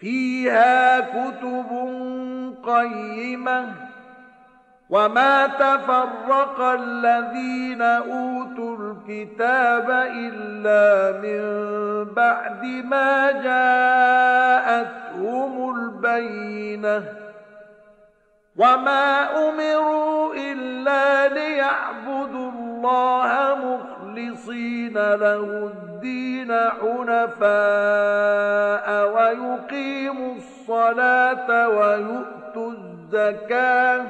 فيها كتب قيمة وما تفرق الذين أوتوا الكتاب إلا من بعد ما جاءتهم البينة. وما أمروا إلا ليعبدوا الله مخلصين له الدين حنفاء ويقيموا الصلاة ويؤتوا الزكاة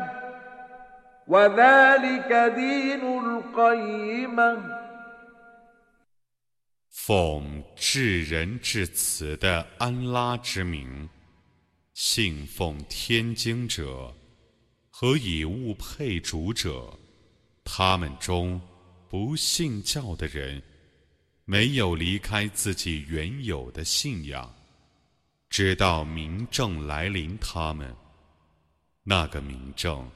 وذلك دين القيمة 奉至仁至慈的安拉之名，信奉天经者和以物配主者，他们中 不信教的人，没有离开自己原有的信仰，直到明证来临他们。那个明证，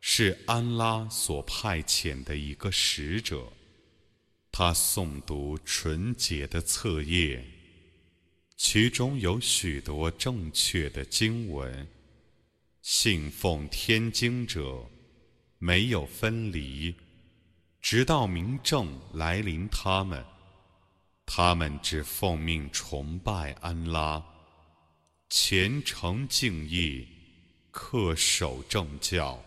是安拉所派遣的一个使者，他诵读纯洁的册页，其中有许多正确的经文。信奉天经者没有分离，直到明正来临他们。他们只奉命崇拜安拉，虔诚敬意，恪守正教，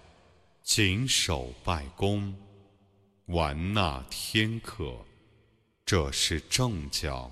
谨守拜功，完纳天课，这是正教。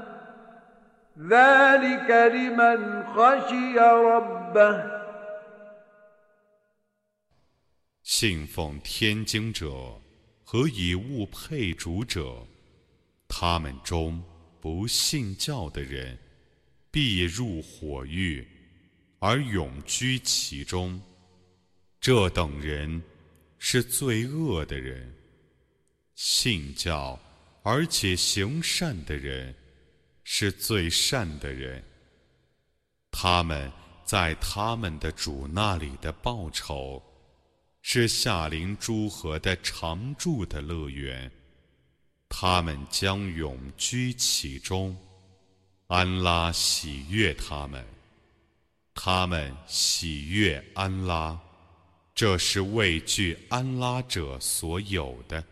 ذلك لمن خشي ربه 信奉天经者和以物配主者，他们中不信教的人，必入火狱，而永居其中。这等人是最恶的人。信教而且行善的人， 是最善的人。他们在他们的主那里的报酬，是夏临诸河的常住的乐园，他们将永居其中。安拉喜悦他们，他们喜悦安拉，这是畏惧安拉者所有的。